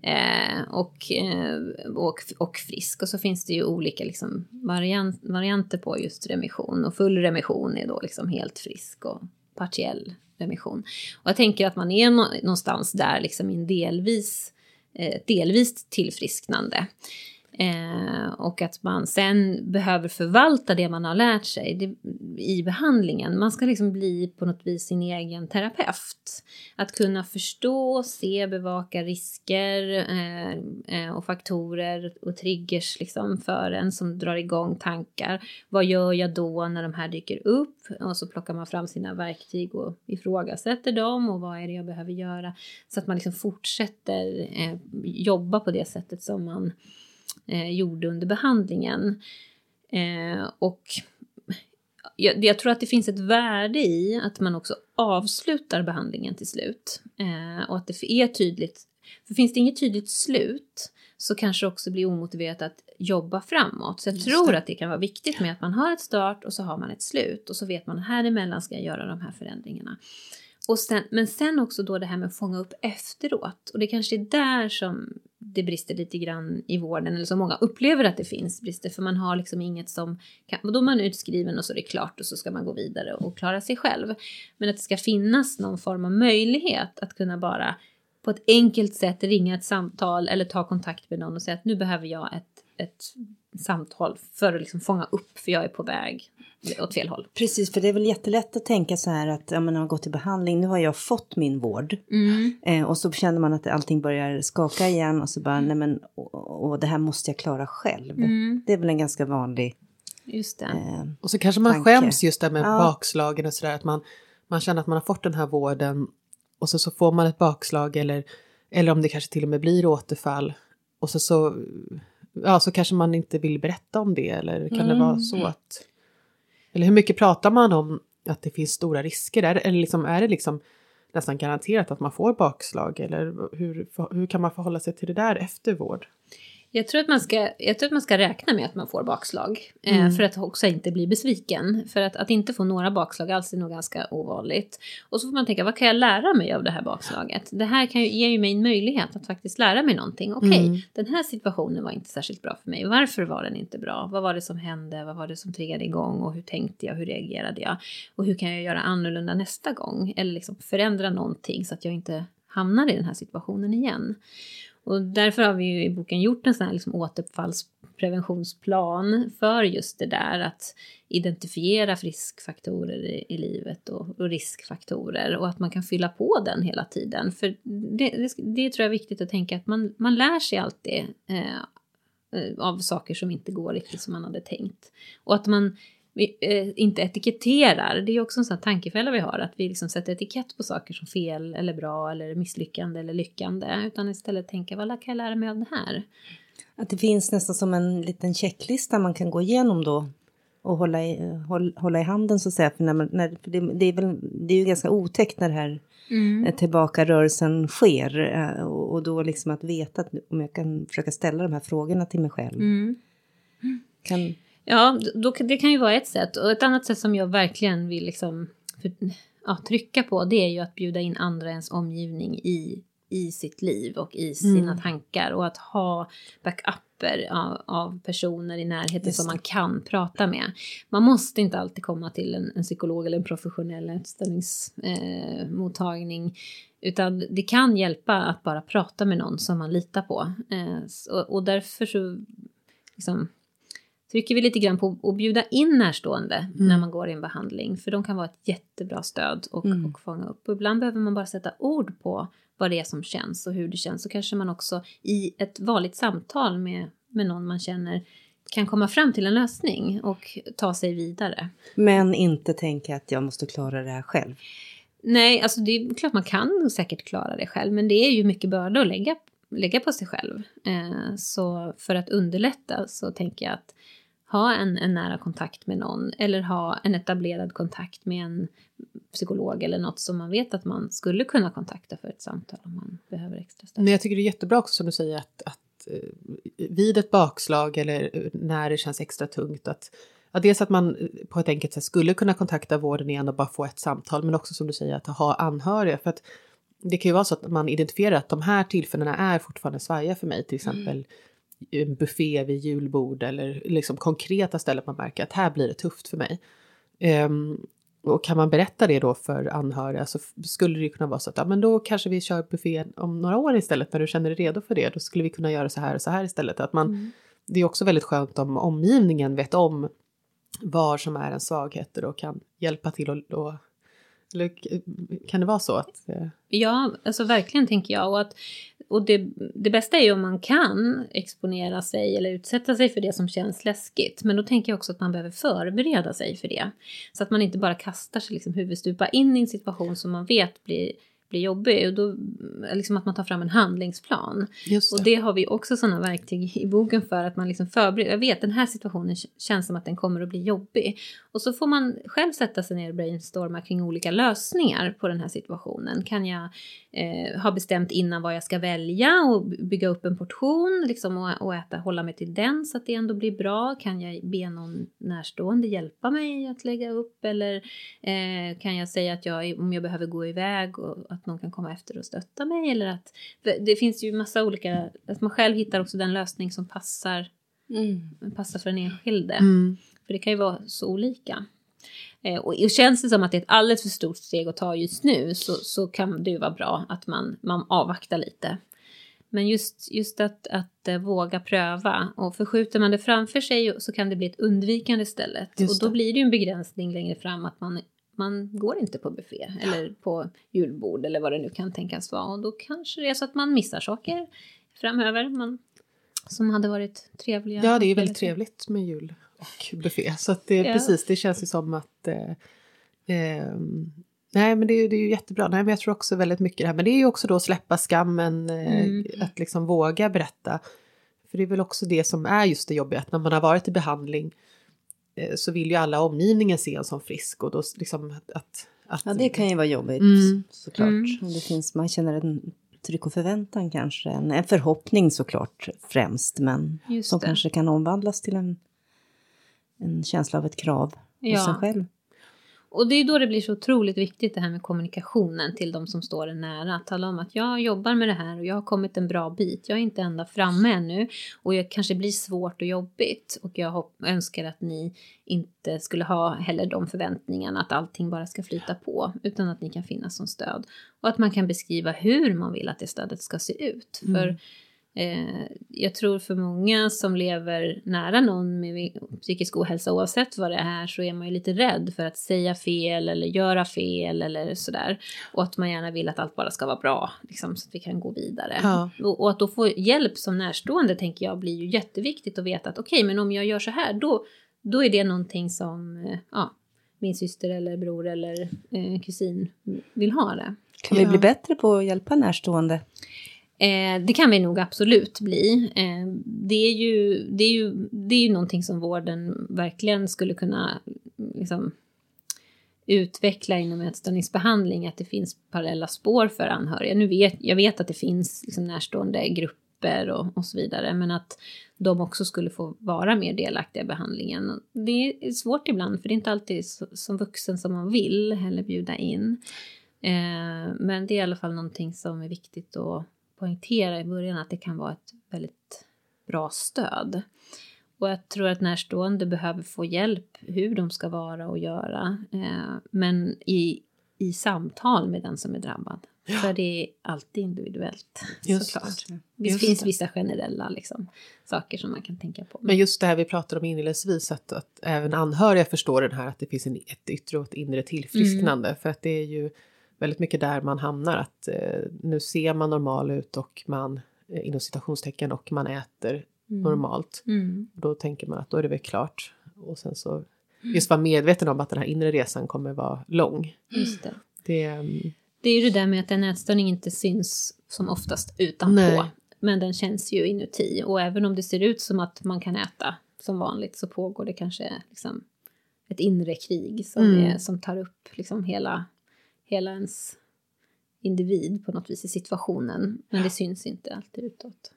Eh, och, eh, och, och frisk. Och så finns det ju olika liksom, variant, varianter på just remission. Och full remission är då liksom helt frisk och partiell remission. Och jag tänker att man är någonstans där liksom i en delvis, eh, delvis tillfrisknande. Eh, och att man sen behöver förvalta det man har lärt sig det, i behandlingen. Man ska liksom bli på något vis sin egen terapeut. Att kunna förstå, se, bevaka risker eh, eh, och faktorer och triggers liksom för en som drar igång tankar. Vad gör jag då när de här dyker upp? Och så plockar man fram sina verktyg och ifrågasätter dem och vad är det jag behöver göra? Så att man liksom fortsätter eh, jobba på det sättet som man eh, gjorde under behandlingen. Eh, och jag, jag, tror att det finns ett värde i att man också avslutar behandlingen till slut. Eh, och att det är tydligt. För finns det inget tydligt slut så kanske det också blir omotiverat att jobba framåt. Så jag Just tror det. att det kan vara viktigt med att man har ett start och så har man ett slut. Och så vet man här emellan ska jag göra de här förändringarna. Och sen, men sen också då det här med att fånga upp efteråt. Och det kanske är där som det brister lite grann i vården, eller som många upplever att det finns brister, för man har liksom inget som kan, då är man utskriven och så är det klart och så ska man gå vidare och klara sig själv. Men att det ska finnas någon form av möjlighet att kunna bara på ett enkelt sätt ringa ett samtal eller ta kontakt med någon och säga att nu behöver jag ett, ett samtal för att liksom fånga upp, för jag är på väg åt fel håll. Precis, för det är väl jättelätt att tänka så här att ja, man har gått i behandling, nu har jag fått min vård. Mm. Eh, och så känner man att allting börjar skaka igen och så bara, nej men, och, och det här måste jag klara själv. Mm. Det är väl en ganska vanlig Just det. Eh, och så kanske man tanke. skäms just där med ja. bakslagen och sådär, att man, man känner att man har fått den här vården och så, så får man ett bakslag eller, eller om det kanske till och med blir återfall. Och så, så, ja, så kanske man inte vill berätta om det eller kan mm. det vara så att eller hur mycket pratar man om att det finns stora risker? Är, eller liksom, är det liksom nästan garanterat att man får bakslag? Eller hur, hur kan man förhålla sig till det där efter vård? Jag tror, att man ska, jag tror att man ska räkna med att man får bakslag. Eh, mm. För att också inte bli besviken. För att, att inte få några bakslag alls är nog ganska ovanligt. Och så får man tänka, vad kan jag lära mig av det här bakslaget? Det här kan ju, ger ju mig en möjlighet att faktiskt lära mig någonting. Okej, okay, mm. den här situationen var inte särskilt bra för mig. Varför var den inte bra? Vad var det som hände? Vad var det som triggade igång? Och hur tänkte jag? Hur reagerade jag? Och hur kan jag göra annorlunda nästa gång? Eller liksom förändra någonting så att jag inte hamnar i den här situationen igen. Och därför har vi ju i boken gjort en sån här liksom återfallspreventionsplan för just det där att identifiera friskfaktorer i, i livet och, och, riskfaktorer och att man kan fylla på den hela tiden. För det, det, det tror jag är viktigt att tänka att man, man lär sig alltid eh, eh av saker som inte går riktigt som man hade tänkt. Och att man vi, eh, inte etiketterar. Det är också en sån tankefälla vi har, att vi liksom sätter etikett på saker som fel eller bra eller misslyckande eller lyckande. Utan istället tänka, vad kan jag lära mig av det här? Att det finns nästan som en liten checklista man kan gå igenom då och hålla i, håll, hålla i handen så att säga. För, när man, när, för det, det, är väl, det är ju ganska otäckt när det här mm. Eh, tillbakarörelsen sker. Eh, och, och, då liksom att veta att om jag kan försöka ställa de här frågorna till mig själv. Mm. Kan, Ja, då, det kan ju vara ett sätt. Och ett annat sätt som jag verkligen vill liksom, för, ja, trycka på det är ju att bjuda in andra ens omgivning i, i sitt liv och i sina mm. tankar. Och att ha backuper av, av personer i närheten som man kan prata med. Man måste inte alltid komma till en, en psykolog eller en professionell utställningsmottagning. Eh, utan det kan hjälpa att bara prata med någon som man litar på. Eh, och, och därför så liksom, trycker vi lite grann på att bjuda in närstående mm. när man går i en behandling. För de kan vara ett jättebra stöd och, mm. och fånga upp. Och ibland behöver man bara sätta ord på vad det är som känns och hur det känns. Så kanske man också i ett vanligt samtal med, med någon man känner kan komma fram till en lösning och ta sig vidare. Men inte tänka att jag måste klara det här själv. Nej, alltså det är klart man kan säkert klara det själv, men det är ju mycket börda att lägga, lägga på sig själv. Eh, så för att underlätta så tänker jag att ha en, en nära kontakt med någon eller ha en etablerad kontakt med en psykolog eller något som man vet att man skulle kunna kontakta för ett samtal om man behöver extra stöd. Men jag tycker det är jättebra också som du säger att, att eh, vid ett bakslag eller när det känns extra tungt att Ja, dels att man på ett enkelt sätt skulle kunna kontakta vården igen och bara få ett samtal, men också som du säger att ha anhöriga. För att det kan ju vara så att man identifierar att de här tillfällena är fortfarande svajiga för mig, till exempel en buffé vid julbord eller liksom konkreta ställen man märker att här blir det tufft för mig. Um, och kan man berätta det då för anhöriga så skulle det kunna vara så att ja, men då kanske vi kör buffé om några år istället när du känner dig redo för det. Då skulle vi kunna göra så här och så här istället. Att man, mm. Det är också väldigt skönt om omgivningen vet om vad som är en svaghet och kan hjälpa till och, och eller kan det vara så? Att, eh... Ja, alltså verkligen tänker jag. Och, att, och det, det bästa är ju om man kan exponera sig eller utsätta sig för det som känns läskigt. Men då tänker jag också att man behöver förbereda sig för det. Så att man inte bara kastar sig liksom huvudstupa in i en situation som man vet blir blir jobbig. Och då, liksom att man tar fram en handlingsplan. Det. Och det har vi också sådana verktyg i boken för att man liksom förbereder. Jag vet den här situationen känns som att den kommer att bli jobbig. Och så får man själv sätta sig ner och brainstorma kring olika lösningar på den här situationen. Kan jag eh, ha bestämt innan vad jag ska välja och bygga upp en portion liksom, och, och äta, hålla mig till den så att det ändå blir bra? Kan jag be någon närstående hjälpa mig att lägga upp? Eller eh, kan jag säga att jag, om jag behöver gå iväg och att någon kan komma efter och stötta mig? Eller att, det finns ju massa olika, att man själv hittar också den lösning som passar, mm. passar för den enskilde. Mm. För det kan ju vara så olika. Eh, och, och känns det som att det är ett alldeles för stort steg att ta just nu så, så kan det ju vara bra att man, man avvaktar lite. Men just, just att, att uh, våga pröva och förskjuter man det framför sig så kan det bli ett undvikande istället. Och då blir det ju en begränsning längre fram att man, man går inte på buffé ja. eller på julbord eller vad det nu kan tänkas vara. Och då kanske det är så att man missar saker framöver man, som hade varit trevliga. Ja, det är väldigt trevligt med jul och buffé. Så att det, ja. precis, det känns ju som att eh, eh, Nej men det är, det är ju jättebra. Nej, men jag tror också väldigt mycket det här. Men det är ju också då att släppa skammen, eh, mm. att liksom våga berätta. För det är väl också det som är just det jobbiga, att när man har varit i behandling eh, så vill ju alla omgivningen se en som frisk och då liksom att... att ja det kan ju vara jobbigt mm. såklart. Mm. Det finns, man känner en tryck och förväntan kanske, en, en förhoppning såklart främst men som kanske kan omvandlas till en en känsla av ett krav ja. hos en själv. Och det är då det blir så otroligt viktigt det här med kommunikationen till de som står en nära. Att tala om att jag jobbar med det här och jag har kommit en bra bit. Jag är inte ända framme ännu och det kanske blir svårt och jobbigt. Och jag önskar att ni inte skulle ha heller de förväntningarna att allting bara ska flyta på. Utan att ni kan finnas som stöd. Och att man kan beskriva hur man vill att det stödet ska se ut. Mm. Eh, jag tror för många som lever nära någon med psykisk ohälsa oavsett vad det är så är man ju lite rädd för att säga fel eller göra fel eller sådär. Och att man gärna vill att allt bara ska vara bra liksom, så att vi kan gå vidare. Ja. Och, och, att då få hjälp som närstående tänker jag blir ju jätteviktigt att veta att okej okay, men om jag gör så här då, då är det någonting som eh, ja, min syster eller bror eller eh, kusin vill ha det. Kan vi bli bättre på att hjälpa närstående? Eh, det kan vi nog absolut bli. Eh, det, är ju, det, är ju, det är ju någonting som vården verkligen skulle kunna liksom, utveckla inom ätstörningsbehandling, att det finns parallella spår för anhöriga. Nu vet, jag vet att det finns liksom, närstående grupper och, och så vidare, men att de också skulle få vara mer delaktiga i behandlingen. Det är svårt ibland, för det är inte alltid så, som vuxen som man vill heller bjuda in. Eh, men det är i alla fall någonting som är viktigt att poängtera i början att det kan vara ett väldigt bra stöd. Och jag tror att närstående behöver få hjälp hur de ska vara och göra. Eh, men i, i samtal med den som är drabbad. Ja. För det är alltid individuellt just såklart. Det just finns det. vissa generella liksom, saker som man kan tänka på. Men just det här vi pratade om inledningsvis att, att även anhöriga förstår den här att det finns en, ett yttre och ett inre tillfrisknande. Mm. För att det är ju väldigt mycket där man hamnar. Att eh, nu ser man normal ut och man eh, inom citationstecken och man äter mm. normalt. Mm. Då tänker man att då är det väl klart. Och sen så mm. just vara medveten om att den här inre resan kommer vara lång. Just det. Det, um... det är ju det där med att en ätstörning inte syns som oftast utanpå. Nej. Men den känns ju inuti. Och även om det ser ut som att man kan äta som vanligt så pågår det kanske liksom ett inre krig som, mm. är, som tar upp liksom hela hela ens individ på något vis i situationen. Men det syns inte alltid utåt.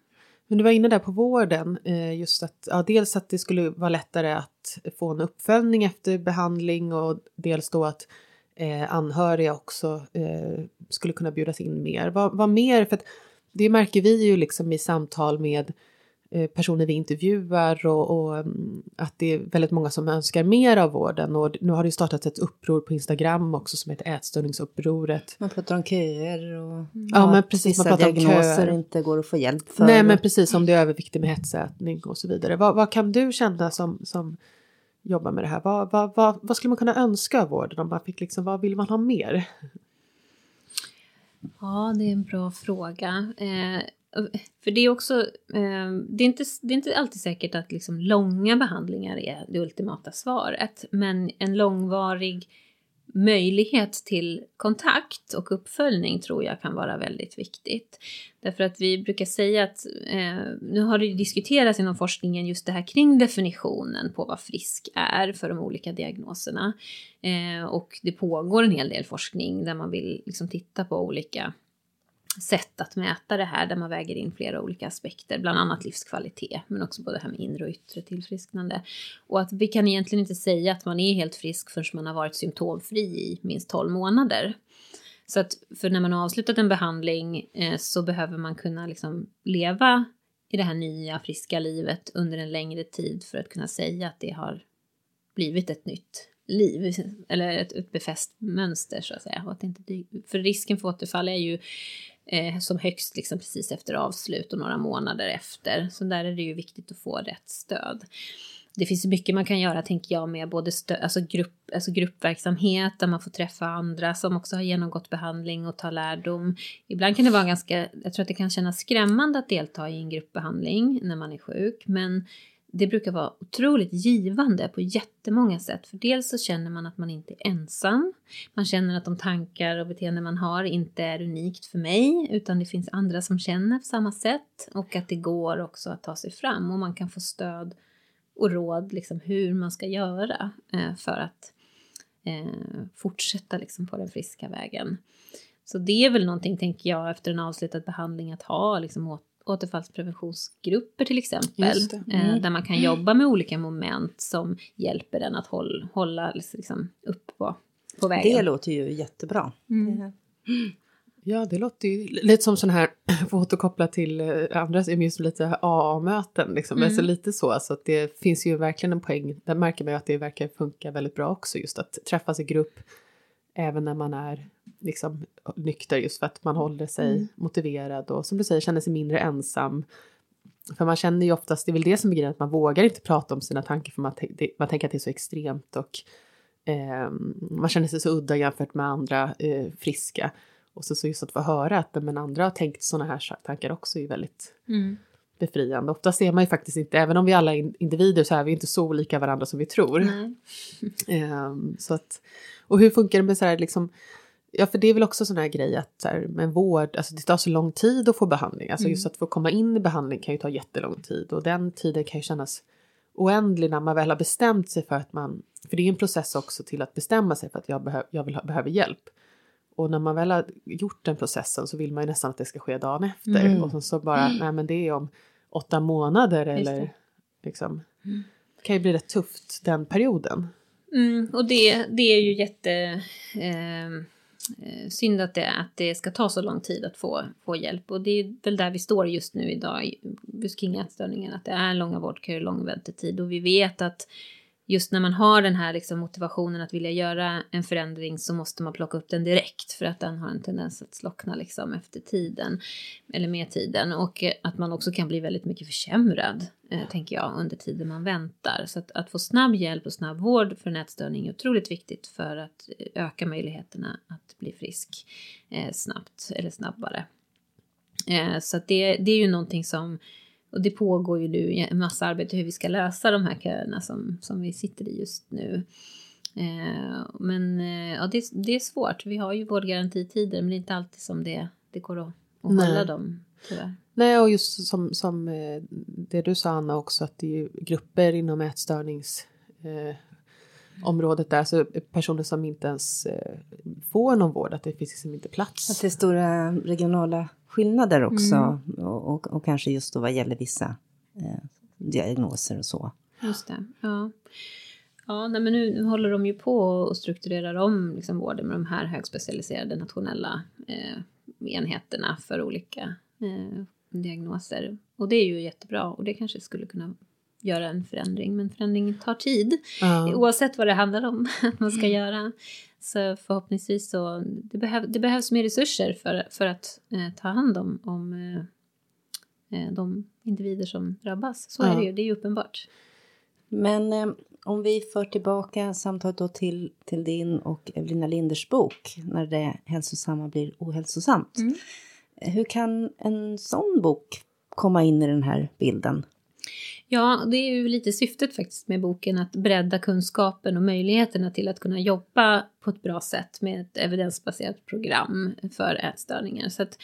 Men du var inne där på vården, eh, just att ja, dels att det skulle vara lättare att få en uppföljning efter behandling och dels då att eh, anhöriga också eh, skulle kunna bjudas in mer. Vad, vad mer? För att det märker vi ju liksom i samtal med Eh, personer vi intervjuar och, och, mm, att det är väldigt många som önskar mer av vården. Och nu har det startats ett uppror på Instagram också som heter Ätstörningsupproret. Man pratar om köer och ja, men precis, man pratar om köer. inte går att få hjälp för. Nej, men precis om det är överviktig med hetsätning och så vidare. Vad, vad kan du känna som, som jobbar med det här? Vad, vad, vad, vad skulle man kunna önska av vården? Om man fick liksom, vad vill man ha mer? Ja, det är en bra fråga. Eh, för det är också, eh, det, är inte, det är inte alltid säkert att liksom långa behandlingar är det ultimata svaret. Men en långvarig möjlighet till kontakt och uppföljning tror jag kan vara väldigt viktigt. Därför att vi brukar säga att, eh, nu har det diskuterats inom forskningen just det här kring definitionen på vad frisk är för de olika diagnoserna. Eh, och det pågår en hel del forskning där man vill liksom titta på olika sätt att mäta det här där man väger in flera olika aspekter, bland annat livskvalitet, men också både det här med inre och yttre tillfrisknande. Och att vi kan egentligen inte säga att man är helt frisk förrän man har varit symptomfri i minst 12 månader. Så att för när man har avslutat en behandling eh, så behöver man kunna liksom leva i det här nya friska livet under en längre tid för att kunna säga att det har blivit ett nytt liv, eller ett, ett befäst mönster så att säga. Och att inte, för risken för återfall är ju eh, som högst liksom precis efter avslut och några månader efter. Så där är det ju viktigt att få rätt stöd. Det finns mycket man kan göra, tänker jag, med både stöd, alltså grupp, alltså gruppverksamhet där man får träffa andra som också har genomgått behandling och ta lärdom. Ibland kan det vara ganska, jag tror att det kan kännas skrämmande att delta i en gruppbehandling när man är sjuk, men det brukar vara otroligt givande på jättemånga sätt. För dels så känner man att man inte är ensam. Man känner att de tankar och beteenden man har inte är unikt för mig utan det finns andra som känner på samma sätt. Och att det går också att ta sig fram och man kan få stöd och råd liksom hur man ska göra eh, för att eh, fortsätta liksom på den friska vägen. Så det är väl någonting, tänker jag, efter en avslutad behandling att ha liksom, återfallspreventionsgrupper till exempel. Eh, mm. där man kan jobba med olika moment som hjälper en att hålla, hålla liksom, upp på, på vägen. Det låter ju jättebra. Mm. Ja, det låter ju lite som sån här, för att återkoppla till eh, andra, just lite AA-möten, liksom. Mm. alltså lite så, alltså att det finns ju verkligen en poäng, där märker man ju att det verkar funka väldigt bra också, just att träffas i grupp, även när man är liksom nykter just för att man håller sig mm. motiverad och som du säger känner sig mindre ensam. För man känner ju oftast, det är väl det som är grejen, att man vågar inte prata om sina tankar för man, det, man tänker att det är så extremt och eh, man känner sig så udda jämfört med andra eh, friska. Och så, så just att få höra att men andra har tänkt sådana här tankar också är väldigt mm. befriande. Oftast är man ju faktiskt inte, även om vi alla är individer så är vi inte så olika varandra som vi tror. eh, så att, och hur funkar det med så här liksom Ja, för det är väl också sån här grej att så här, med vård, alltså det tar så lång tid att få behandling. Alltså mm. just att få komma in i behandling kan ju ta jättelång tid och den tiden kan ju kännas oändlig när man väl har bestämt sig för att man, för det är en process också till att bestämma sig för att jag, behöv, jag vill ha, behöver hjälp. Och när man väl har gjort den processen så vill man ju nästan att det ska ske dagen efter mm. och så bara, mm. nej men det är om åtta månader eller liksom. Mm. Det kan ju bli rätt tufft den perioden. Mm, och det, det är ju jätte... Eh, Eh, synd att det, att det ska ta så lång tid att få, få hjälp. Och det är väl där vi står just nu idag, just kring ätstörningen, att det är långa vårdköer, lång väntetid. Och vi vet att just när man har den här liksom motivationen att vilja göra en förändring så måste man plocka upp den direkt för att den har en tendens att slockna liksom efter tiden eller med tiden och eh, att man också kan bli väldigt mycket försämrad eh, tänker jag under tiden man väntar så att, att få snabb hjälp och snabb vård för en ätstörning är otroligt viktigt för att eh, öka möjligheterna att bli frisk eh, snabbt eller snabbare. Eh, så att det, det är ju någonting som och det pågår ju nu en massa arbete hur vi ska lösa de här köerna som, som vi sitter i just nu. Eh, men eh, ja, det, det är svårt. Vi har ju vårdgarantitider men det är inte alltid som det, det går att, att hålla dem. Tyvärr. Nej, och just som, som eh, det du sa Anna också att det är grupper inom ätstörningsområdet där, så personer som inte ens får någon vård, att det finns liksom inte plats. Att det är stora regionala skillnader också. Mm. Och, och, och, kanske just då vad gäller vissa eh, diagnoser och så. Just det, ja. Ja, nej, men nu, nu håller de ju på och strukturerar om liksom, vården med de här högspecialiserade nationella eh, enheterna för olika eh, diagnoser. Och det är ju jättebra och det kanske skulle kunna göra en förändring. Men förändring tar tid Ja. oavsett vad det handlar om att man ska göra. Så förhoppningsvis så det, behöv, det behövs mer resurser för, för att eh, ta hand om, om eh, eh, de individer som drabbas. Så är Ja. det ju, det är ju uppenbart. Men eh, om vi för tillbaka samtalet då till, till din och Evelina Linders bok När det hälsosamma blir ohälsosamt. Mm. Hur kan en sån bok komma in i den här bilden? Ja, det är ju lite syftet faktiskt med boken att bredda kunskapen och möjligheterna till att kunna jobba på ett bra sätt med ett evidensbaserat program för ätstörningar. Så att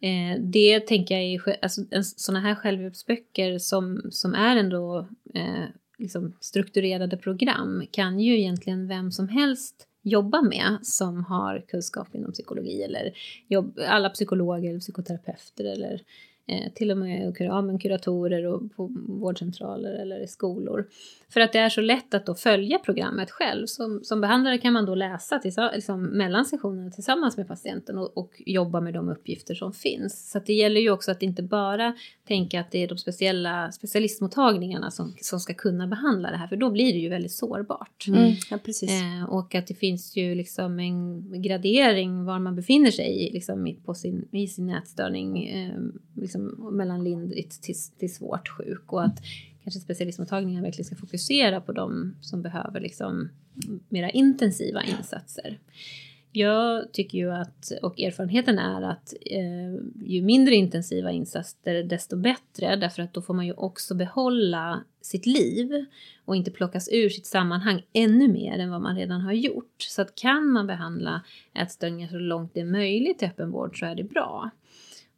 eh, det tänker jag är, alltså sådana här självhjälpsböcker som, som är ändå eh, liksom strukturerade program kan ju egentligen vem som helst jobba med som har kunskap inom psykologi eller jobb, alla psykologer eller psykoterapeuter eller eh, till och med ja, men kuratorer och på vårdcentraler eller i skolor. För att det är så lätt att då följa programmet själv. Som, som behandlare kan man då läsa liksom, mellan sessionerna tillsammans med patienten och, och jobba med de uppgifter som finns. Så att det gäller ju också att inte bara tänka att det är de speciella specialistmottagningarna som, som ska kunna behandla det här, för då blir det ju väldigt sårbart. Ja, precis. Eh, och att det finns ju liksom en gradering var man befinner sig i, liksom på sin, i sin ätstörning. Eh, liksom Liksom mellan lindrigt till, till svårt sjuk. Och att kanske specialistmottagningar verkligen ska fokusera på de som behöver liksom mera intensiva insatser. Jag tycker ju att, och erfarenheten är att eh, ju mindre intensiva insatser desto bättre därför att då får man ju också behålla sitt liv och inte plockas ur sitt sammanhang ännu mer än vad man redan har gjort. Så att kan man behandla ätstörningar så långt det är möjligt i öppenvård så är det bra.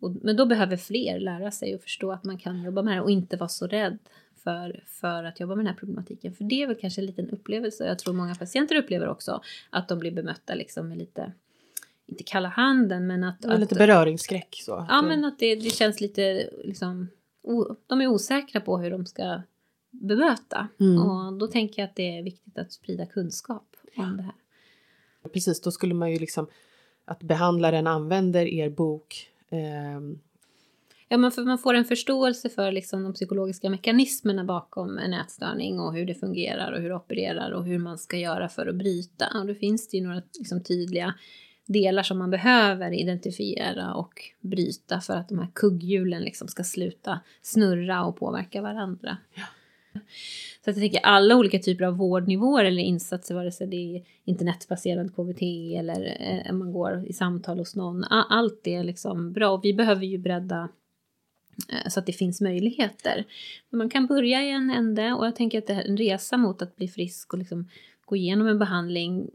Och, men då behöver fler lära sig och förstå att man kan jobba med det och inte vara så rädd för, för att jobba med den här problematiken. För det är väl kanske en liten upplevelse. Jag tror många patienter upplever också att de blir bemötta liksom med lite, inte kalla handen, men att... Det var lite att beröringsskräck så. Ja, men att det, det känns lite liksom... O, de är osäkra på hur de ska bemöta. Mm. Och då tänker jag att det är viktigt att sprida kunskap om det här. Precis, då skulle man ju liksom att behandlaren använder er bok Ja, men för man får en förståelse för liksom de psykologiska mekanismerna bakom en ätstörning och hur det fungerar och hur det opererar och hur man ska göra för att bryta. Och då finns det ju några liksom, tydliga delar som man behöver identifiera och bryta för att de här kugghjulen liksom ska sluta snurra och påverka varandra. Så att jag tänker alla olika typer av vårdnivåer eller insatser, vare sig det är internetbaserad KBT eller eh, man går i samtal hos någon, a- allt är liksom bra. Och vi behöver ju bredda eh, så att det finns möjligheter. Men man kan börja i en ände och jag tänker att det här, en resa mot att bli frisk och liksom gå igenom en behandling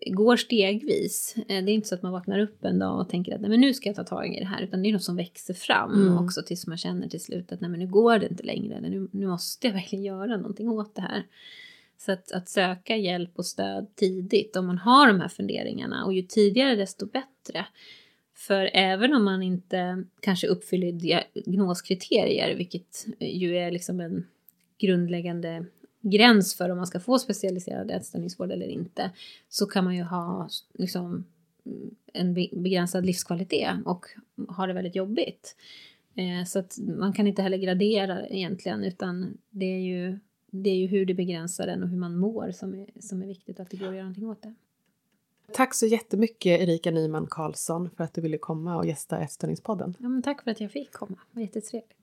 eh, går stegvis. Eh, Det är inte så att man vaknar upp en dag och tänker att nej, men nu ska jag ta tag i det här, utan det är något som växer fram Mm. också tills man känner till slut att nej, men nu går det inte längre, nu, nu måste jag verkligen göra någonting åt det här. Så att, att söka hjälp och stöd tidigt om man har de här funderingarna och ju tidigare desto bättre. För även om man inte kanske uppfyller diagnoskriterier, vilket ju är liksom en grundläggande gräns för om man ska få specialiserad ätstörningsvård eller inte, så kan man ju ha liksom, en be- begränsad livskvalitet och ha det väldigt jobbigt. Eh, så att man kan inte heller gradera egentligen, utan det är ju, det är ju hur det begränsar den och hur man mår som är, som är viktigt att det går att göra någonting åt det. Tack så jättemycket Erika Nyman Karlsson för att du ville komma och gästa Ätstörningspodden. Ja, men tack för att jag fick komma, det var jättetrevligt.